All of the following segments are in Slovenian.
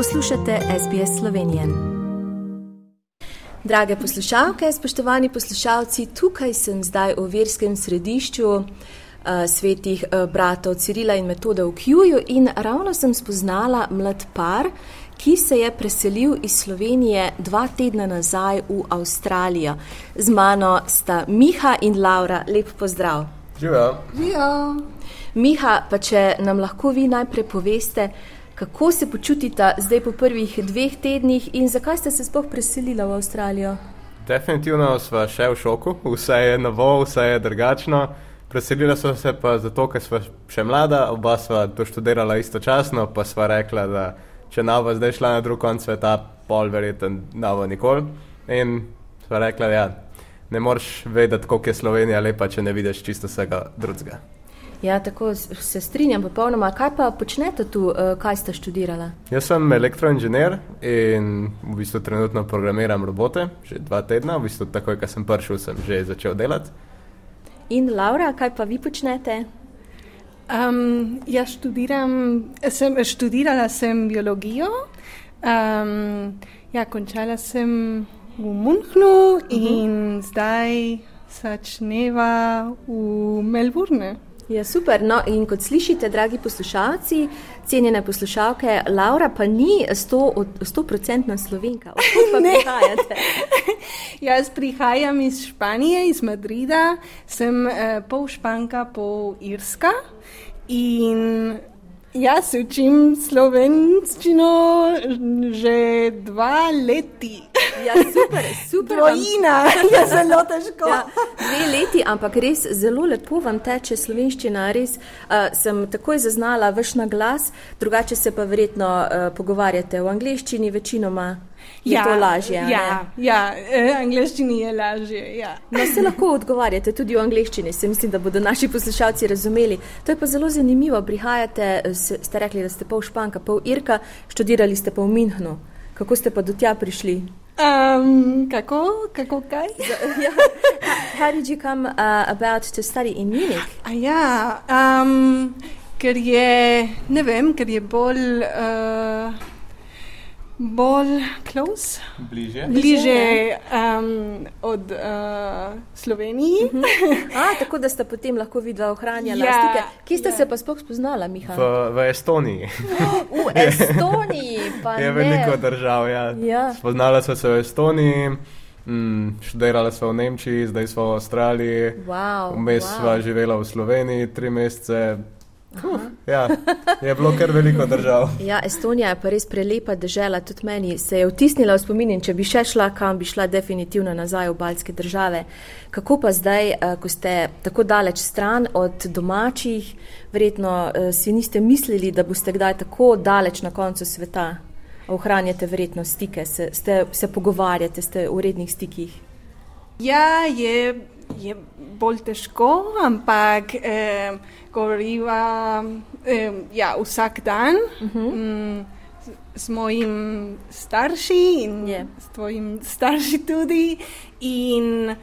Poslušate SBS Slovenije. Drage poslušalke, spoštovani poslušalci, tukaj sem zdaj v verskem središču uh, svetih uh, bratov Cirila in Metoda v Kjuju in ravno sem spoznala mlad par, ki se je preselil iz Slovenije dva tedna nazaj v Avstralijo. Z mano sta Miha in Laura. Lep pozdrav. Živijo. Miha, pa če nam lahko vi najprej poveste, kako se počutite zdaj po prvih dveh tednih in zakaj ste se sploh preselili v Avstralijo? Definitivno smo še v šoku, vse je novo, vse je drugačno. Preselila smo se pa zato, ker smo še mlada, oba sva doštudirala istočasno, pa sva rekla, da če nava zdaj šla na drug konc sveta, pol verjeten nava nikoli. In sva rekla, da ja, ne moreš vedeti, koliko je Slovenija lepa, če ne vidiš čisto vsega drugega. Ja, tako se strinjam popolnoma. Kaj pa počnete tu, eh, kaj ste študirali? Jaz sem elektroinženir in v bistvu trenutno programiram robote, že dva tedna, v bistvu takoj, ko sem prišel, sem že začel delati. In Laura, kaj pa vi počnete? Um, jaz študiram, sem, študirala sem biologijo. Um, ja, končala sem v Münchnu uh -huh. in zdaj začneva v Melbourne. Ja, super. No, in kot slišite, dragi poslušalci, cenjene poslušalke, Laura pa ni stoprocentna sto slovenka. Ne, jaz prihajam iz Španije, iz Madrida, sem eh, pol španka, pol irska. In jaz učim slovenščino že dva leti. Ja, super, super. Dvojina je zelo težko. Ja, dve leti, ampak res zelo lepo vam teče slovenščina. Res uh, sem takoj zaznala vaš naglas, drugače se pa verjetno uh, pogovarjate v angleščini večinoma. Je ja, to lažje? Ja, ja eh, angliščini je lažje. Ja. No, se lahko odgovarjate tudi v angliščini, se mislim, da bodo naši poslušalci razumeli. To je pa zelo zanimivo. Prihajate, ste rekli, da ste pol španka, pol irka, študirali ste pa v Minhnu. Kako ste pa do tja prišli? Um, kako, kako kaj? yeah. How did you come uh, about to study in Munich? A ja, um, ker je, ne vem, ker je bolj. Uh, bolj close, bliže, bliže um, od uh, Slovenije. Uh -huh. Tako da ste potem lahko videli ohranjene ja, stike. Kje ste ja. se pa sploh spoznala, Miha? V, v Estoniji. v Estoniji pa je veliko držav. Ja. Ja. Spoznala sem se v Estoniji. Mm, študirala sva v Nemčiji, zdaj sva v Avstraliji. Wow, Vmes wow. sva živela v Sloveniji tri mesece, Uf, ja, je bilo kar veliko držav. Ja, Estonija je pa res prelepa država, tudi meni se je vtisnila v spomin. Če bi še šla, kam bi šla, definitivno nazaj v baltske države. Kako pa zdaj, eh, ko ste tako daleč stran od domačih, verjetno eh, si niste mislili, da boste kdaj tako daleč na koncu sveta? Ohranjate verjetno stike, se, ste, se pogovarjate, ste v rednih stikih. Ja, je, je bolj težko, ampak. Eh, govoriva eh, ja, vsak dan uh mhm. -huh. mm, s mojim starši in yeah. s tvojim starši tudi. In,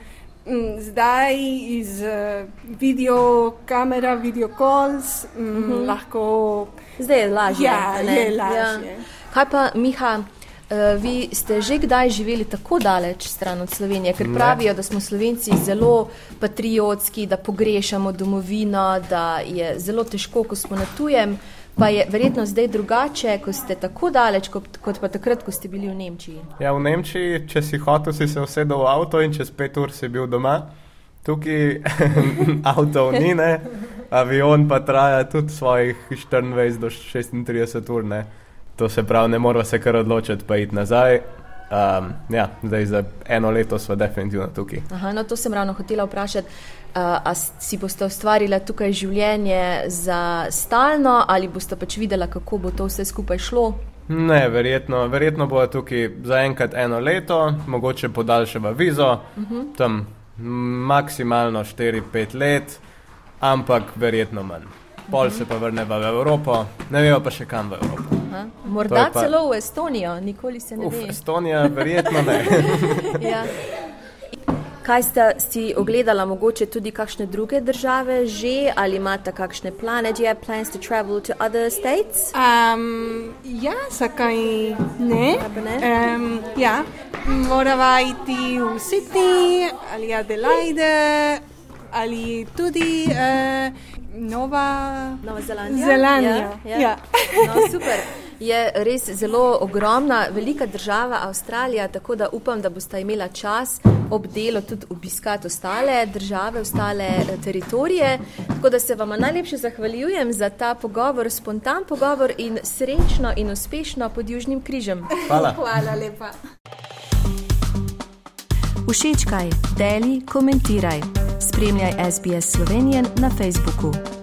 mm, Zdaj iz uh, video kamera, video calls, mm, uh mhm. -huh. lahko. Zdaj je lažje. Ja, je lažje. Ja. Kaj pa, Miha, Uh, vi ste že kdaj živeli tako daleč stran od Slovenije, ker pravijo, da smo Slovenci zelo patriotski, da pogrešamo domovino, da je zelo težko, ko smo na tujem. Pa je verjetno zdaj drugače, ko ste tako daleč, kot, kot pa takrat, ko ste bili v Nemčiji. Ja, v Nemčiji, če si hotel, si se usedel v avto in čez pet ur si bil doma. Tukaj avto ni, ne? avion pa traja tudi svojih 24 do 36 ur. Ne? To se pravi, ne moramo se kar odločiti, pa iti nazaj. Um, ja, zdaj za eno leto smo definitivno tukaj. Aha, no, to sem ravno hotela vprašati. Uh, a si boste ustvarili tukaj življenje za stalno, ali boste pač videli, kako bo to vse skupaj šlo? Ne, verjetno, verjetno bo tukaj za enkrat eno leto, mogoče podaljšava vizo, uh mhm. -huh. tam maksimalno 4-5 let, ampak verjetno manj. Pol uh -huh. se pa vrneva v Evropo, ne vemo pa še kam v Evropo. Morda pa... celo v Estonijo, nikoli se ne Uf, ve. Estonija, verjetno ne. ja. Kaj ste si ogledali, mogoče tudi kakšne druge države že, ali imate kakšne plane, do you have plans to travel to other states? Um, ja, zakaj ne? Ne? Um, ja, morava iti v Sydney ali Adelaide ali tudi uh, Nova Nova Zelandija. Zelandija. Ja, ja. Ja. No, super. Je res zelo ogromna, velika država Avstralija, tako da upam, da boste imela čas ob delu tudi obiskati ostale države, ostale eh, teritorije. Tako da se vam najlepše zahvaljujem za ta pogovor, spontan pogovor in srečno in uspešno pod Južnim križem. Hvala. Hvala lepa. Všečkaj, deli, komentiraj. Spremljaj SBS Slovenijo na Facebooku.